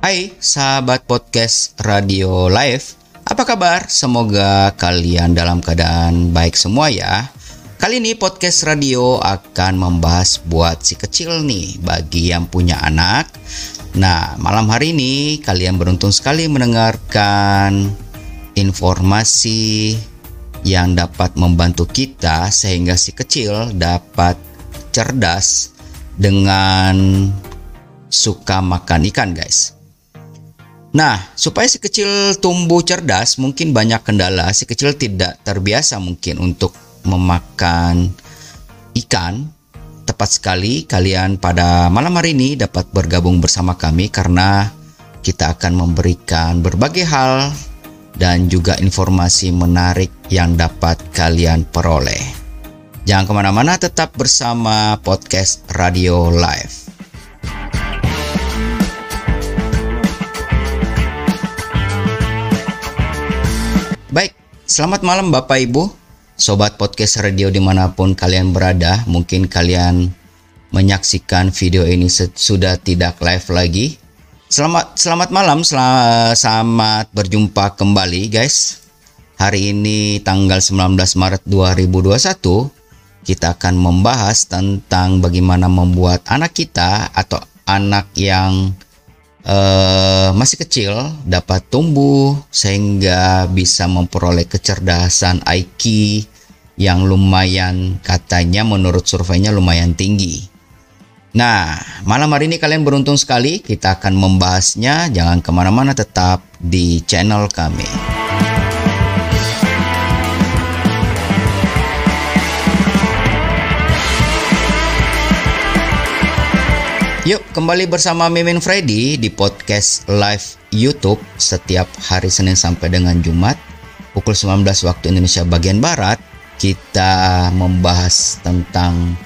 Hai sahabat podcast Radio Live, apa kabar? Semoga kalian dalam keadaan baik semua ya. Kali ini podcast radio akan membahas buat si kecil nih bagi yang punya anak. Nah, malam hari ini kalian beruntung sekali mendengarkan informasi yang dapat membantu kita sehingga si kecil dapat cerdas dengan suka makan ikan, guys. Nah, supaya si kecil tumbuh cerdas, mungkin banyak kendala. Si kecil tidak terbiasa mungkin untuk memakan ikan. Tepat sekali kalian pada malam hari ini dapat bergabung bersama kami karena kita akan memberikan berbagai hal dan juga informasi menarik yang dapat kalian peroleh. Jangan ke mana-mana, tetap bersama podcast Radio Live. Selamat malam Bapak Ibu, Sobat Podcast Radio di mana pun kalian berada. Mungkin kalian menyaksikan video ini sudah tidak live lagi. Selamat selamat malam, selamat, berjumpa kembali guys. Hari ini tanggal 19 Maret 2021 kita akan membahas tentang bagaimana membuat anak kita atau anak yang uh, masih kecil dapat tumbuh sehingga bisa memperoleh kecerdasan IQ yang lumayan katanya menurut surveinya lumayan tinggi. Nah, malam hari ini kalian beruntung sekali kita akan membahasnya. Jangan ke mana-mana tetap di channel kami. Yuk kembali bersama Mimin Freddy di podcast live YouTube setiap hari Senin sampai dengan Jumat pukul 19 waktu Indonesia bagian Barat kita membahas tentang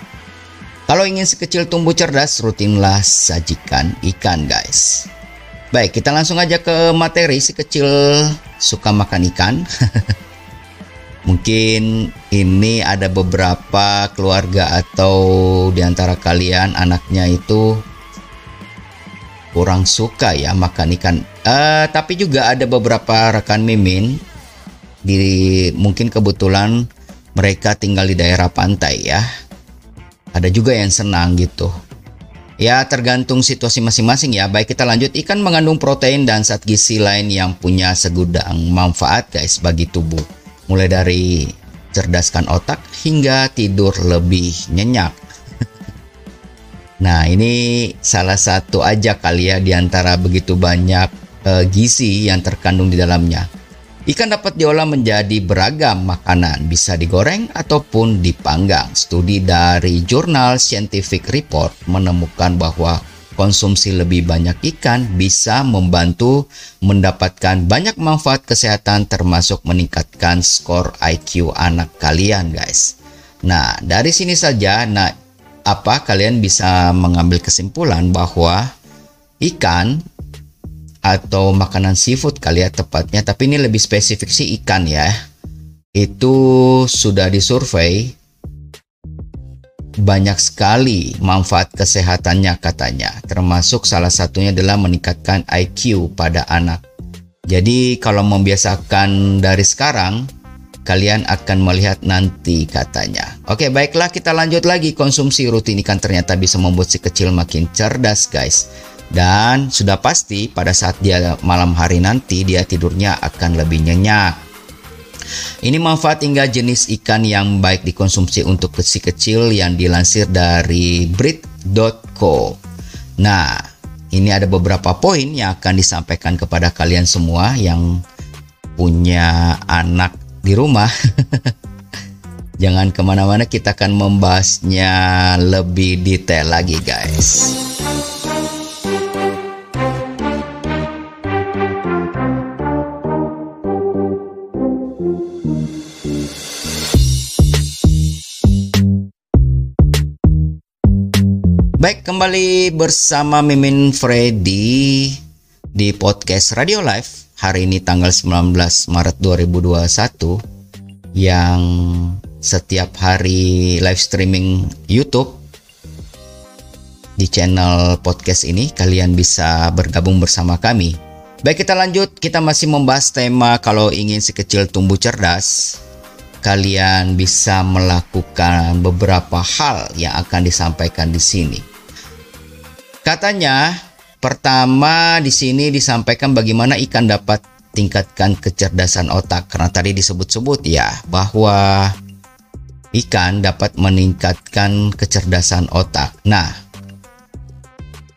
kalau ingin sekecil tumbuh cerdas rutinlah sajikan ikan guys. Baik kita langsung aja ke materi si kecil suka makan ikan. Mungkin ini ada beberapa keluarga atau di antara kalian anaknya itu kurang suka ya makan ikan. Uh, tapi juga ada beberapa rekan mimin di mungkin kebetulan mereka tinggal di daerah pantai ya. Ada juga yang senang gitu. Ya tergantung situasi masing-masing ya. Baik kita lanjut. Ikan mengandung protein dan zat gizi lain yang punya segudang manfaat guys bagi tubuh mulai dari cerdaskan otak hingga tidur lebih nyenyak. nah, ini salah satu aja kali ya di antara begitu banyak uh, gizi yang terkandung di dalamnya. Ikan dapat diolah menjadi beragam makanan, bisa digoreng ataupun dipanggang. Studi dari jurnal Scientific Report menemukan bahwa konsumsi lebih banyak ikan bisa membantu mendapatkan banyak manfaat kesehatan termasuk meningkatkan skor IQ anak kalian guys. Nah, dari sini saja nah apa kalian bisa mengambil kesimpulan bahwa ikan atau makanan seafood kalian ya tepatnya tapi ini lebih spesifik sih ikan ya. Itu sudah disurvei banyak sekali manfaat kesehatannya katanya, termasuk salah satunya adalah meningkatkan IQ pada anak. Jadi kalau membiasakan dari sekarang, kalian akan melihat nanti katanya. Oke, baiklah kita lanjut lagi. Konsumsi rutin ikan ternyata bisa membuat si kecil makin cerdas, guys. Dan sudah pasti pada saat dia malam hari nanti dia tidurnya akan lebih nyenyak. Ini manfaat hingga jenis ikan yang baik dikonsumsi untuk kecil kecil yang dilansir dari breed.co. Nah, ini ada beberapa poin yang akan disampaikan kepada kalian semua yang punya anak di rumah. Jangan ke mana-mana, kita akan membahasnya lebih detail lagi, guys. Baik, kembali bersama Mimin Freddy di podcast Radio Live hari ini tanggal 19 Maret 2021 yang setiap hari live streaming YouTube di channel podcast ini kalian bisa bergabung bersama kami. Baik kita lanjut, kita masih membahas tema kalau ingin si kecil tumbuh cerdas. Kalian bisa melakukan beberapa hal yang akan disampaikan di sini. Katanya, pertama di sini disampaikan bagaimana ikan dapat tingkatkan kecerdasan otak karena tadi disebut-sebut ya bahwa ikan dapat meningkatkan kecerdasan otak. Nah,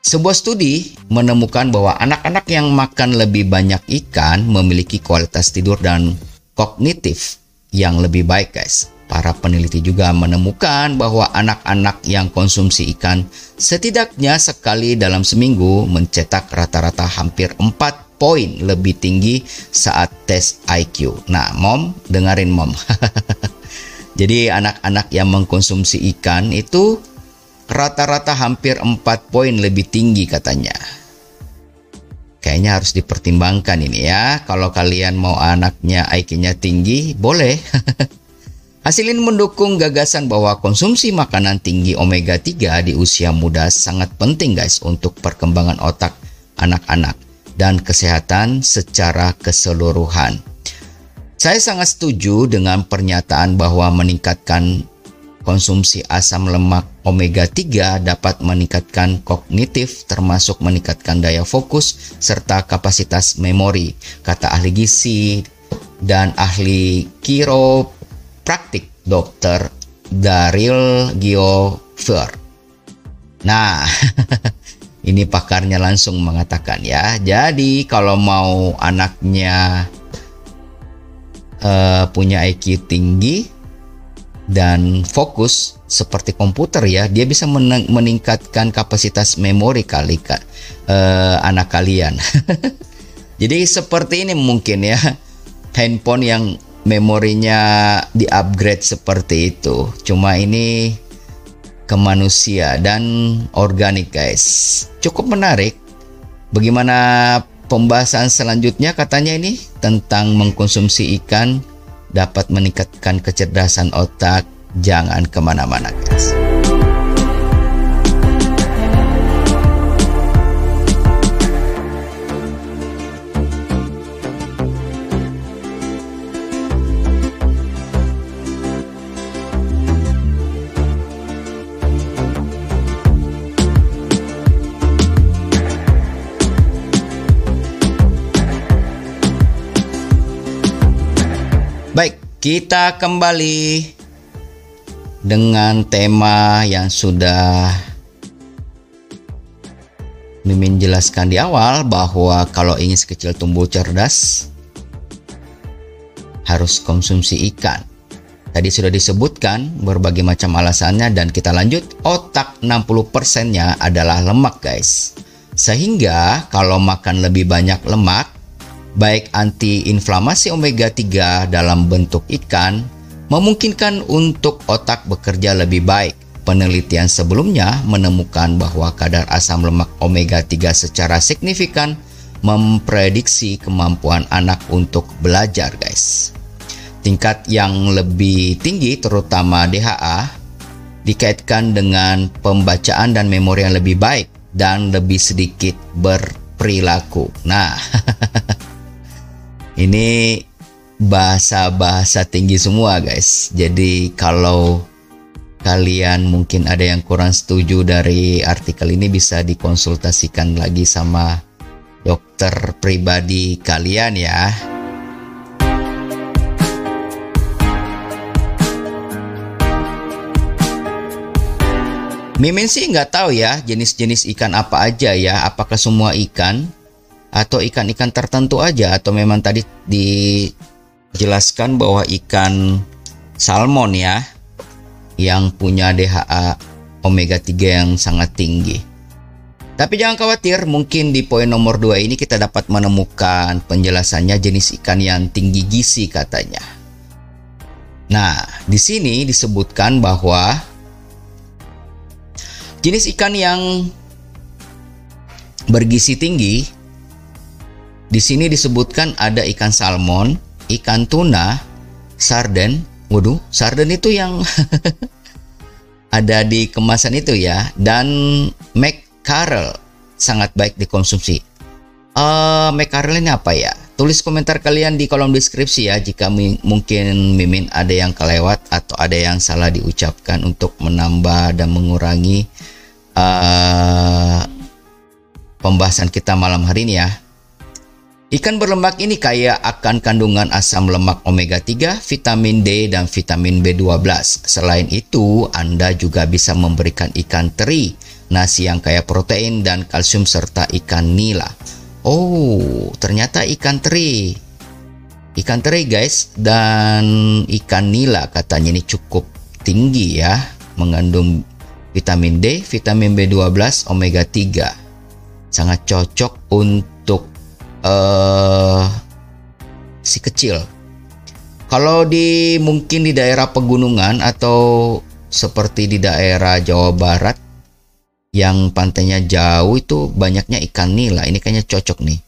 sebuah studi menemukan bahwa anak-anak yang makan lebih banyak ikan memiliki kualitas tidur dan kognitif yang lebih baik, guys. Para peneliti juga menemukan bahwa anak-anak yang konsumsi ikan setidaknya sekali dalam seminggu mencetak rata-rata hampir 4 poin lebih tinggi saat tes IQ. Nah, mom, dengerin mom. Jadi anak-anak yang mengkonsumsi ikan itu rata-rata hampir 4 poin lebih tinggi katanya. Kayaknya harus dipertimbangkan ini ya. Kalau kalian mau anaknya IQ-nya tinggi, boleh. Hasil ini mendukung gagasan bahwa konsumsi makanan tinggi omega 3 di usia muda sangat penting guys untuk perkembangan otak anak-anak dan kesehatan secara keseluruhan. Saya sangat setuju dengan pernyataan bahwa meningkatkan konsumsi asam lemak omega 3 dapat meningkatkan kognitif termasuk meningkatkan daya fokus serta kapasitas memori, kata ahli gizi dan ahli kiropraktik Dr. Daryl Giofer. Nah, ini pakarnya langsung mengatakan ya. Jadi kalau mau anaknya uh, punya IQ tinggi dan fokus seperti komputer ya, dia bisa meningkatkan kapasitas memori kali kak uh, anak kalian. Jadi seperti ini mungkin ya handphone yang memorinya di-upgrade seperti itu. Cuma ini ke manusia dan organik guys. Cukup menarik. Bagaimana Pembahasan selanjutnya katanya ini tentang mengkonsumsi ikan dapat meningkatkan kecerdasan otak. Jangan ke mana-mana guys. Kita kembali dengan tema yang sudah Mimin jelaskan di awal bahwa kalau ingin sekecil tumbuh cerdas harus konsumsi ikan. Tadi sudah disebutkan berbagai macam alasannya dan kita lanjut otak 60%-nya adalah lemak guys. Sehingga kalau makan lebih banyak lemak baik anti-inflamasi omega 3 dalam bentuk ikan memungkinkan untuk otak bekerja lebih baik. Penelitian sebelumnya menemukan bahwa kadar asam lemak omega 3 secara signifikan memprediksi kemampuan anak untuk belajar, guys. Tingkat yang lebih tinggi terutama DHA dikaitkan dengan pembacaan dan memori yang lebih baik dan lebih sedikit berperilaku. Nah, Ini bahasa-bahasa tinggi semua guys. Jadi kalau kalian mungkin ada yang kurang setuju dari artikel ini bisa dikonsultasikan lagi sama dokter pribadi kalian ya. Mimin sih nggak tahu ya jenis-jenis ikan apa aja ya. Apakah semua ikan atau ikan-ikan tertentu aja atau memang tadi dijelaskan bahwa ikan salmon ya yang punya DHA omega 3 yang sangat tinggi. Tapi jangan khawatir, mungkin di poin nomor 2 ini kita dapat menemukan penjelasannya jenis ikan yang tinggi gizi katanya. Nah, di sini disebutkan bahwa jenis ikan yang bergizi tinggi di sini disebutkan ada ikan salmon, ikan tuna, sarden. Waduh, sarden itu yang ada di kemasan itu ya dan mackerel sangat baik dikonsumsi. Uh, mackerel ini apa ya? Tulis komentar kalian di kolom deskripsi ya jika mungkin Mimin ada yang kelewat atau ada yang salah diucapkan untuk menambah dan mengurangi uh, pembahasan kita malam hari ini ya. Ikan berlemak ini kaya akan kandungan asam lemak omega 3, vitamin D, dan vitamin B12. Selain itu, Anda juga bisa memberikan ikan teri, nasi yang kaya protein dan kalsium serta ikan nila. Oh, ternyata ikan teri. Ikan teri guys dan ikan nila katanya ini cukup tinggi ya, mengandung vitamin D, vitamin B12, omega 3. Sangat cocok untuk uh, si kecil. Kalau di mungkin di daerah pegunungan atau seperti di daerah Jawa Barat yang pantainya jauh itu banyaknya ikan nila. Ini kayaknya cocok nih.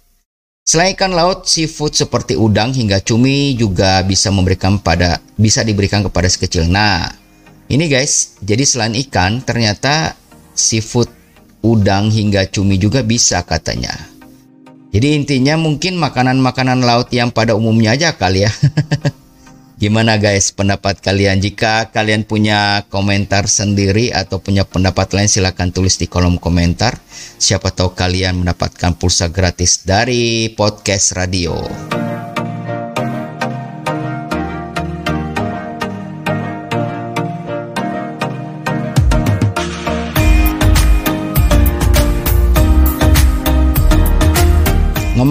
Selain ikan laut, seafood seperti udang hingga cumi juga bisa memberikan pada bisa diberikan kepada si kecil. Nah, ini guys, jadi selain ikan ternyata seafood udang hingga cumi juga bisa katanya. Jadi intinya mungkin makanan-makanan laut yang pada umumnya aja kali ya. Gimana guys pendapat kalian? Jika kalian punya komentar sendiri atau punya pendapat lain silahkan tulis di kolom komentar. Siapa tahu kalian mendapatkan pulsa gratis dari podcast radio.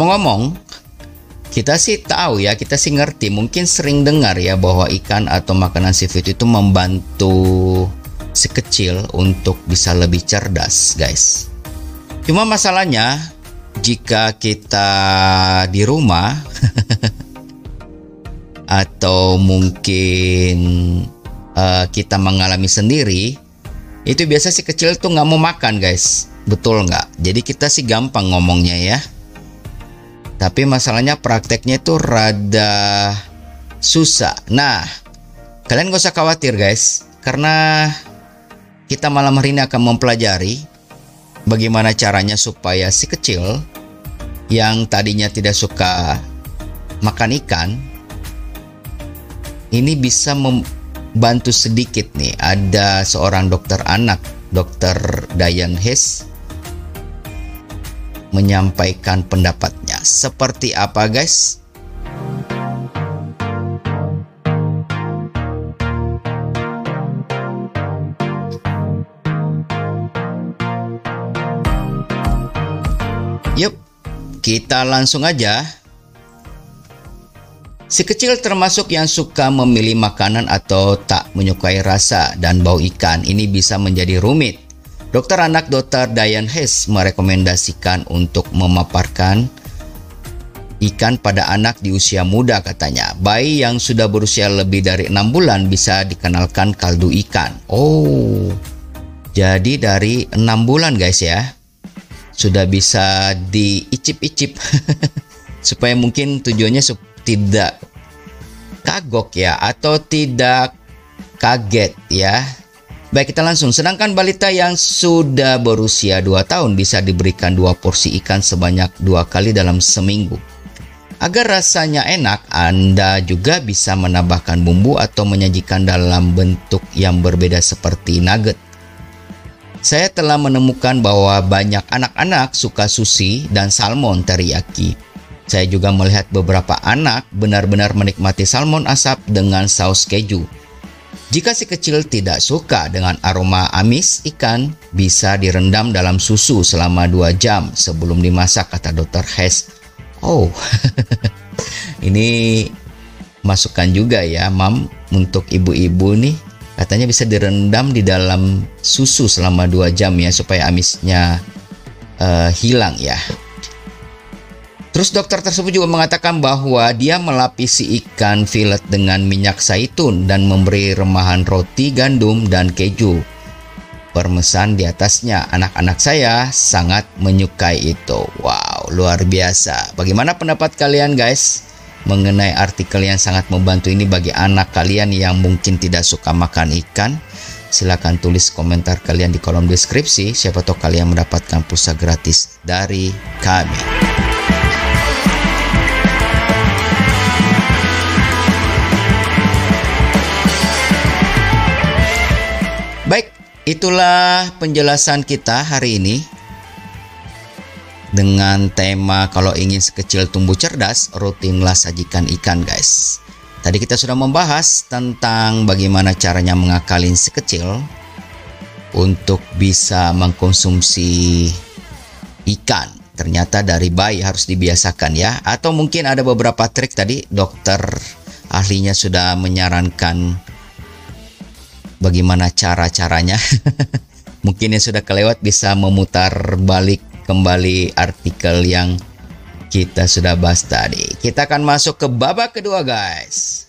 Ngomong-ngomong, kita sih tahu ya, kita sih ngerti, mungkin sering dengar ya bahwa ikan atau makanan seafood itu membantu si kecil untuk bisa lebih cerdas, guys. Cuma masalahnya jika kita di rumah atau mungkin uh, kita mengalami sendiri, itu biasa si kecil tuh nggak mau makan, guys. Betul nggak? Jadi kita sih gampang ngomongnya ya tapi masalahnya prakteknya itu rada susah. Nah, kalian gak usah khawatir guys, karena kita malam hari ini akan mempelajari bagaimana caranya supaya si kecil yang tadinya tidak suka makan ikan ini bisa membantu sedikit nih. Ada seorang dokter anak, dokter Diane Hess menyampaikan pendapatnya. Seperti apa, guys? Yuk, kita langsung aja. Si kecil termasuk yang suka memilih makanan atau tak menyukai rasa dan bau ikan. Ini bisa menjadi rumit Dokter anak Dr. Diane Hess merekomendasikan untuk memaparkan ikan pada anak di usia muda katanya. Bayi yang sudah berusia lebih dari 6 bulan bisa dikenalkan kaldu ikan. Oh, jadi dari 6 bulan guys ya. Sudah bisa diicip-icip. Supaya mungkin tujuannya tidak kagok ya atau tidak kaget ya Baik kita langsung, sedangkan balita yang sudah berusia 2 tahun bisa diberikan dua porsi ikan sebanyak dua kali dalam seminggu. Agar rasanya enak, Anda juga bisa menambahkan bumbu atau menyajikan dalam bentuk yang berbeda seperti nugget. Saya telah menemukan bahwa banyak anak-anak suka sushi dan salmon teriyaki. Saya juga melihat beberapa anak benar-benar menikmati salmon asap dengan saus keju. Jika si kecil tidak suka dengan aroma amis ikan, bisa direndam dalam susu selama 2 jam sebelum dimasak, kata dokter Hess. Oh, ini masukan juga ya, mam, untuk ibu-ibu nih. Katanya bisa direndam di dalam susu selama 2 jam ya, supaya amisnya uh, hilang ya. Terus dokter tersebut juga mengatakan bahwa dia melapisi ikan filet dengan minyak zaitun dan memberi remahan roti gandum dan keju. Permesan di atasnya, anak-anak saya sangat menyukai itu. Wow, luar biasa. Bagaimana pendapat kalian guys? Mengenai artikel yang sangat membantu ini bagi anak kalian yang mungkin tidak suka makan ikan. Silahkan tulis komentar kalian di kolom deskripsi. Siapa tahu kalian mendapatkan pulsa gratis dari kami. Baik, itulah penjelasan kita hari ini dengan tema kalau ingin sekecil tumbuh cerdas, rutinlah sajikan ikan guys. Tadi kita sudah membahas tentang bagaimana caranya mengakalin si kecil untuk bisa mengkonsumsi ikan. Ternyata dari bayi harus dibiasakan ya. Atau mungkin ada beberapa trik tadi dokter ahlinya sudah menyarankan bagaimana cara-caranya. mungkin yang sudah kelewat bisa memutar balik kembali artikel yang kita sudah bahas tadi. Kita akan masuk ke babak kedua guys.